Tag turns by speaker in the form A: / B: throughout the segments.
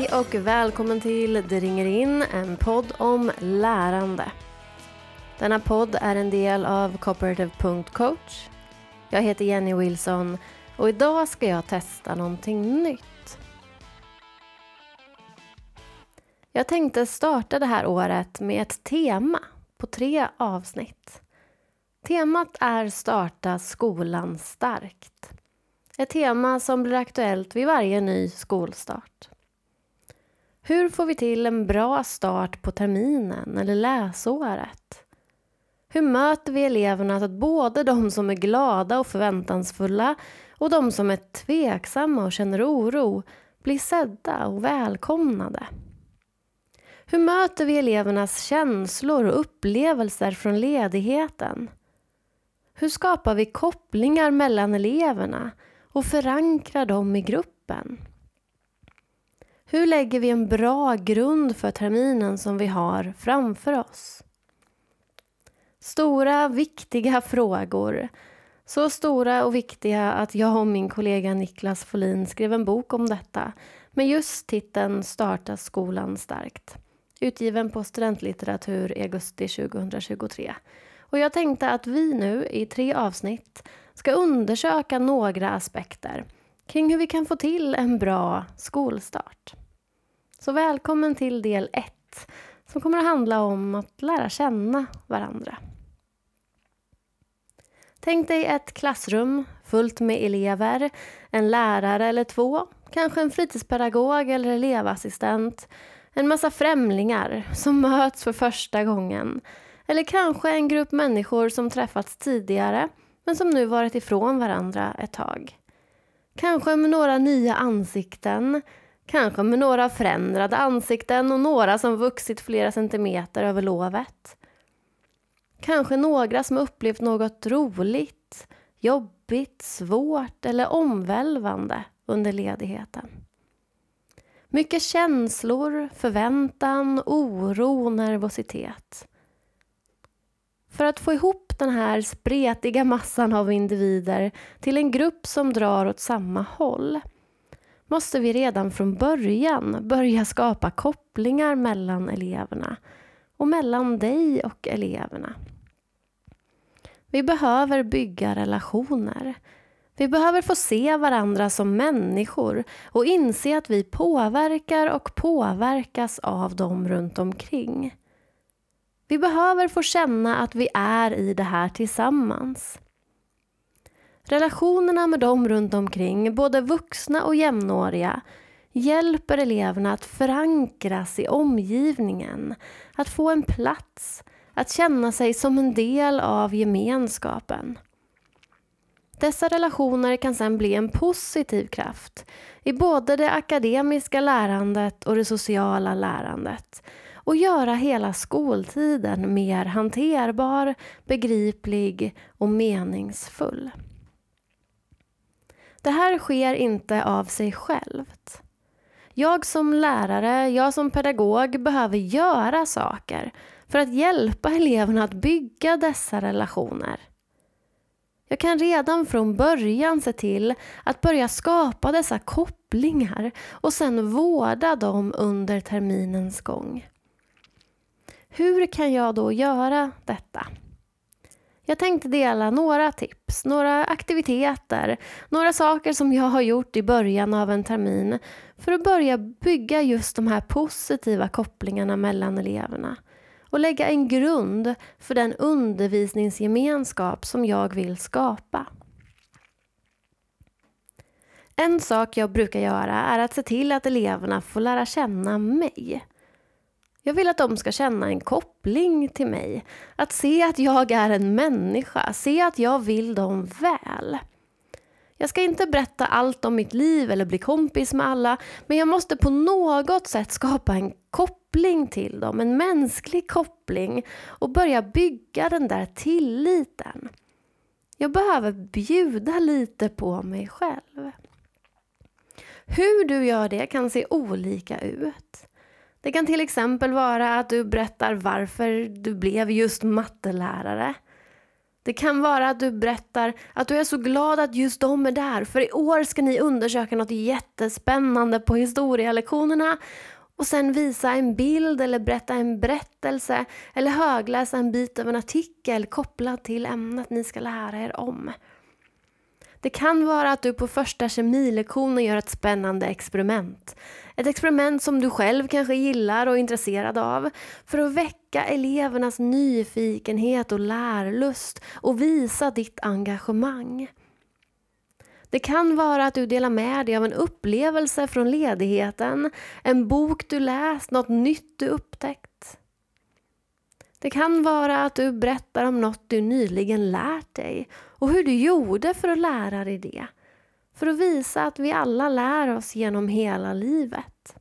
A: Hej och välkommen till Det ringer in, en podd om lärande. Denna podd är en del av Cooperative.coach. Jag heter Jenny Wilson och idag ska jag testa någonting nytt. Jag tänkte starta det här året med ett tema på tre avsnitt. Temat är Starta skolan starkt. Ett tema som blir aktuellt vid varje ny skolstart. Hur får vi till en bra start på terminen eller läsåret? Hur möter vi eleverna så att både de som är glada och förväntansfulla och de som är tveksamma och känner oro blir sedda och välkomnade? Hur möter vi elevernas känslor och upplevelser från ledigheten? Hur skapar vi kopplingar mellan eleverna och förankrar dem i gruppen? Hur lägger vi en bra grund för terminen som vi har framför oss? Stora, viktiga frågor. Så stora och viktiga att jag och min kollega Niklas Folin skrev en bok om detta med just titeln Starta skolan starkt. Utgiven på Studentlitteratur i augusti 2023. Och jag tänkte att vi nu i tre avsnitt ska undersöka några aspekter kring hur vi kan få till en bra skolstart. Så välkommen till del 1 som kommer att handla om att lära känna varandra. Tänk dig ett klassrum fullt med elever, en lärare eller två, kanske en fritidspedagog eller elevassistent, en massa främlingar som möts för första gången eller kanske en grupp människor som träffats tidigare men som nu varit ifrån varandra ett tag. Kanske med några nya ansikten, kanske med några förändrade ansikten och några som vuxit flera centimeter över lovet. Kanske några som upplevt något roligt, jobbigt, svårt eller omvälvande under ledigheten. Mycket känslor, förväntan, oro, nervositet. För att få ihop den här spretiga massan av individer till en grupp som drar åt samma håll måste vi redan från början börja skapa kopplingar mellan eleverna och mellan dig och eleverna. Vi behöver bygga relationer. Vi behöver få se varandra som människor och inse att vi påverkar och påverkas av dem runt omkring. Vi behöver få känna att vi är i det här tillsammans. Relationerna med dem runt omkring, både vuxna och jämnåriga, hjälper eleverna att förankras i omgivningen, att få en plats, att känna sig som en del av gemenskapen. Dessa relationer kan sedan bli en positiv kraft i både det akademiska lärandet och det sociala lärandet och göra hela skoltiden mer hanterbar, begriplig och meningsfull. Det här sker inte av sig självt. Jag som lärare, jag som pedagog behöver göra saker för att hjälpa eleverna att bygga dessa relationer. Jag kan redan från början se till att börja skapa dessa kopplingar och sen vårda dem under terminens gång. Hur kan jag då göra detta? Jag tänkte dela några tips, några aktiviteter, några saker som jag har gjort i början av en termin för att börja bygga just de här positiva kopplingarna mellan eleverna och lägga en grund för den undervisningsgemenskap som jag vill skapa. En sak jag brukar göra är att se till att eleverna får lära känna mig. Jag vill att de ska känna en koppling till mig. Att se att jag är en människa, se att jag vill dem väl. Jag ska inte berätta allt om mitt liv eller bli kompis med alla, men jag måste på något sätt skapa en koppling till dem, en mänsklig koppling och börja bygga den där tilliten. Jag behöver bjuda lite på mig själv. Hur du gör det kan se olika ut. Det kan till exempel vara att du berättar varför du blev just mattelärare. Det kan vara att du berättar att du är så glad att just de är där för i år ska ni undersöka något jättespännande på historielektionerna och sen visa en bild eller berätta en berättelse eller högläsa en bit av en artikel kopplad till ämnet ni ska lära er om. Det kan vara att du på första kemilektionen gör ett spännande experiment. Ett experiment som du själv kanske gillar och är intresserad av för att väcka elevernas nyfikenhet och lärlust och visa ditt engagemang. Det kan vara att du delar med dig av en upplevelse från ledigheten, en bok du läst, något nytt du upptäckt. Det kan vara att du berättar om något du nyligen lärt dig och hur du gjorde för att lära dig det. För att visa att vi alla lär oss genom hela livet.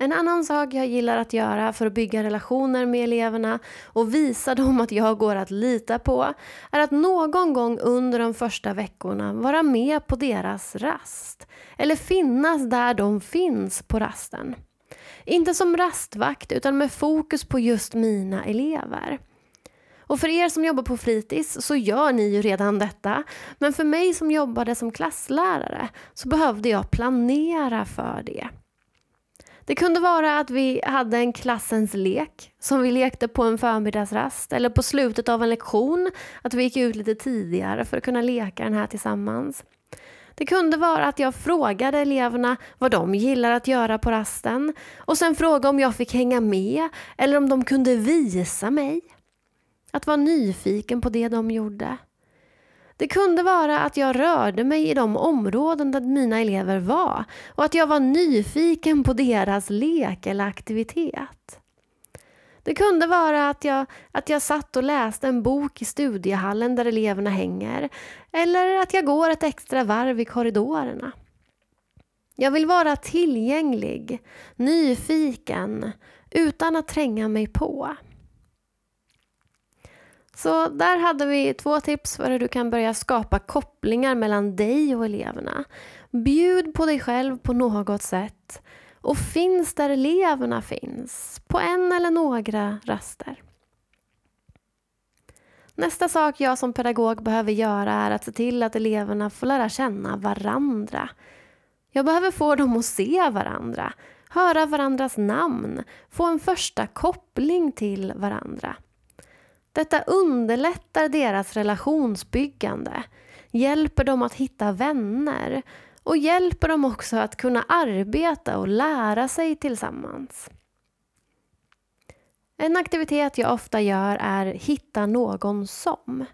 A: En annan sak jag gillar att göra för att bygga relationer med eleverna och visa dem att jag går att lita på är att någon gång under de första veckorna vara med på deras rast. Eller finnas där de finns på rasten. Inte som rastvakt utan med fokus på just mina elever. Och för er som jobbar på fritids så gör ni ju redan detta. Men för mig som jobbade som klasslärare så behövde jag planera för det. Det kunde vara att vi hade en klassens lek som vi lekte på en förmiddagsrast eller på slutet av en lektion, att vi gick ut lite tidigare för att kunna leka den här tillsammans. Det kunde vara att jag frågade eleverna vad de gillar att göra på rasten och sen frågade om jag fick hänga med eller om de kunde visa mig. Att vara nyfiken på det de gjorde. Det kunde vara att jag rörde mig i de områden där mina elever var och att jag var nyfiken på deras lek eller aktivitet. Det kunde vara att jag, att jag satt och läste en bok i studiehallen där eleverna hänger eller att jag går ett extra varv i korridorerna. Jag vill vara tillgänglig, nyfiken, utan att tränga mig på. Så där hade vi två tips för hur du kan börja skapa kopplingar mellan dig och eleverna. Bjud på dig själv på något sätt och finns där eleverna finns, på en eller några raster. Nästa sak jag som pedagog behöver göra är att se till att eleverna får lära känna varandra. Jag behöver få dem att se varandra, höra varandras namn, få en första koppling till varandra. Detta underlättar deras relationsbyggande, hjälper dem att hitta vänner och hjälper dem också att kunna arbeta och lära sig tillsammans. En aktivitet jag ofta gör är Hitta någon som.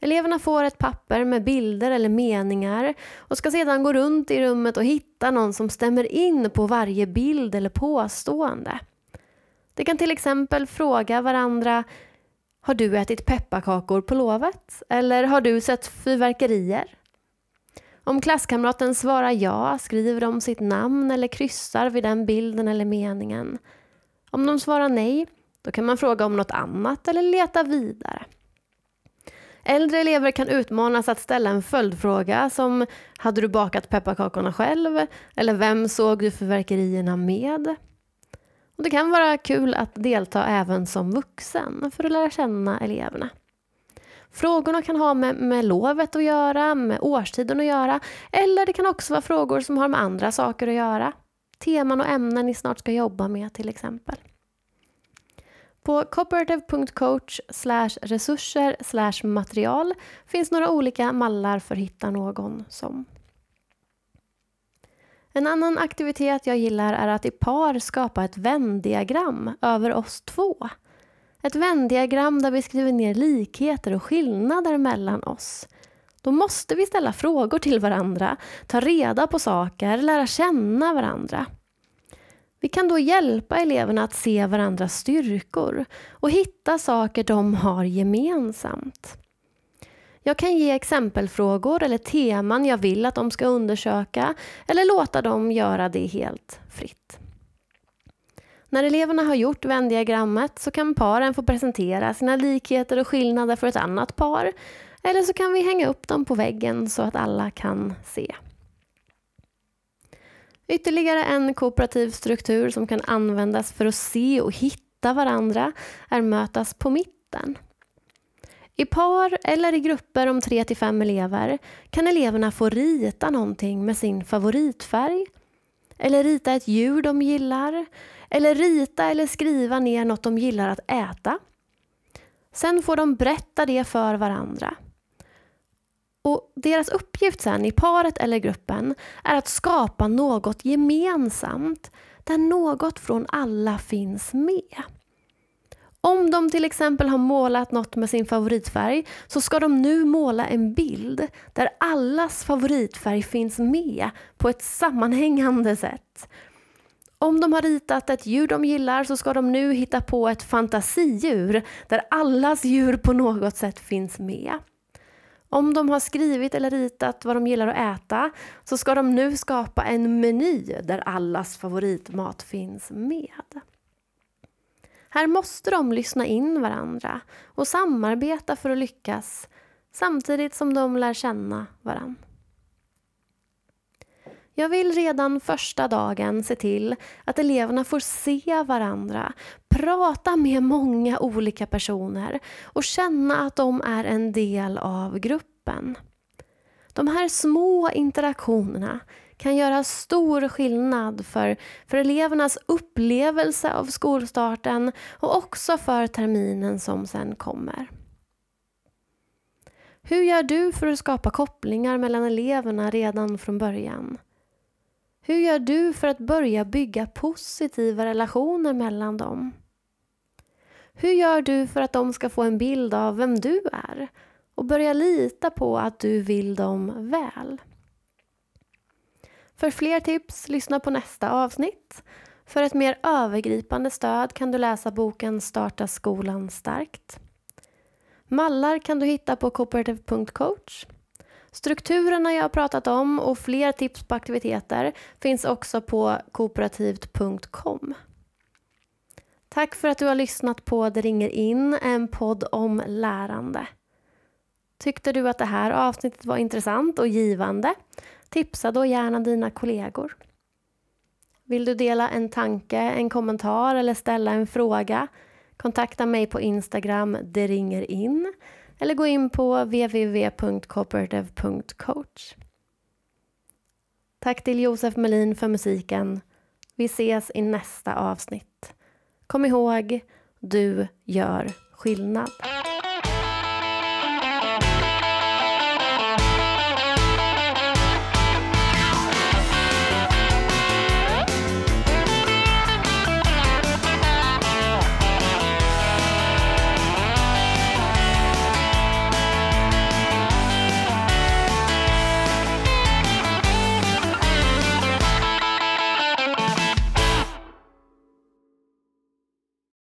A: Eleverna får ett papper med bilder eller meningar och ska sedan gå runt i rummet och hitta någon som stämmer in på varje bild eller påstående. De kan till exempel fråga varandra Har du ätit pepparkakor på lovet? Eller har du sett fyrverkerier? Om klasskamraten svarar ja skriver de sitt namn eller kryssar vid den bilden eller meningen. Om de svarar nej, då kan man fråga om något annat eller leta vidare. Äldre elever kan utmanas att ställa en följdfråga som Hade du bakat pepparkakorna själv? Eller Vem såg du fyrverkerierna med? Och det kan vara kul att delta även som vuxen för att lära känna eleverna. Frågorna kan ha med, med lovet att göra, med årstiden att göra eller det kan också vara frågor som har med andra saker att göra. Teman och ämnen ni snart ska jobba med till exempel. På cooperative.coach resurser material finns några olika mallar för att hitta någon som. En annan aktivitet jag gillar är att i par skapa ett vändiagram över oss två. Ett vändiagram där vi skriver ner likheter och skillnader mellan oss. Då måste vi ställa frågor till varandra, ta reda på saker, lära känna varandra. Vi kan då hjälpa eleverna att se varandras styrkor och hitta saker de har gemensamt. Jag kan ge exempelfrågor eller teman jag vill att de ska undersöka eller låta dem göra det helt fritt. När eleverna har gjort vändiagrammet så kan paren få presentera sina likheter och skillnader för ett annat par eller så kan vi hänga upp dem på väggen så att alla kan se. Ytterligare en kooperativ struktur som kan användas för att se och hitta varandra är mötas på mitten. I par eller i grupper om 3 till 5 elever kan eleverna få rita någonting med sin favoritfärg eller rita ett djur de gillar eller rita eller skriva ner något de gillar att äta. Sen får de berätta det för varandra. Och Deras uppgift sen i paret eller gruppen är att skapa något gemensamt där något från alla finns med. Om de till exempel har målat något med sin favoritfärg så ska de nu måla en bild där allas favoritfärg finns med på ett sammanhängande sätt. Om de har ritat ett djur de gillar så ska de nu hitta på ett fantasidjur där allas djur på något sätt finns med. Om de har skrivit eller ritat vad de gillar att äta så ska de nu skapa en meny där allas favoritmat finns med. Här måste de lyssna in varandra och samarbeta för att lyckas samtidigt som de lär känna varandra. Jag vill redan första dagen se till att eleverna får se varandra, prata med många olika personer och känna att de är en del av gruppen. De här små interaktionerna kan göra stor skillnad för, för elevernas upplevelse av skolstarten och också för terminen som sen kommer. Hur gör du för att skapa kopplingar mellan eleverna redan från början? Hur gör du för att börja bygga positiva relationer mellan dem? Hur gör du för att de ska få en bild av vem du är och börja lita på att du vill dem väl? För fler tips, lyssna på nästa avsnitt. För ett mer övergripande stöd kan du läsa boken Starta skolan starkt. Mallar kan du hitta på cooperative.coach. Strukturerna jag har pratat om och fler tips på aktiviteter finns också på kooperativt.com. Tack för att du har lyssnat på Det ringer in, en podd om lärande. Tyckte du att det här avsnittet var intressant och givande? Tipsa då gärna dina kollegor. Vill du dela en tanke, en kommentar eller ställa en fråga? Kontakta mig på Instagram, det ringer in eller gå in på www.cooperative.coach. Tack till Josef Melin för musiken. Vi ses i nästa avsnitt. Kom ihåg, du gör skillnad.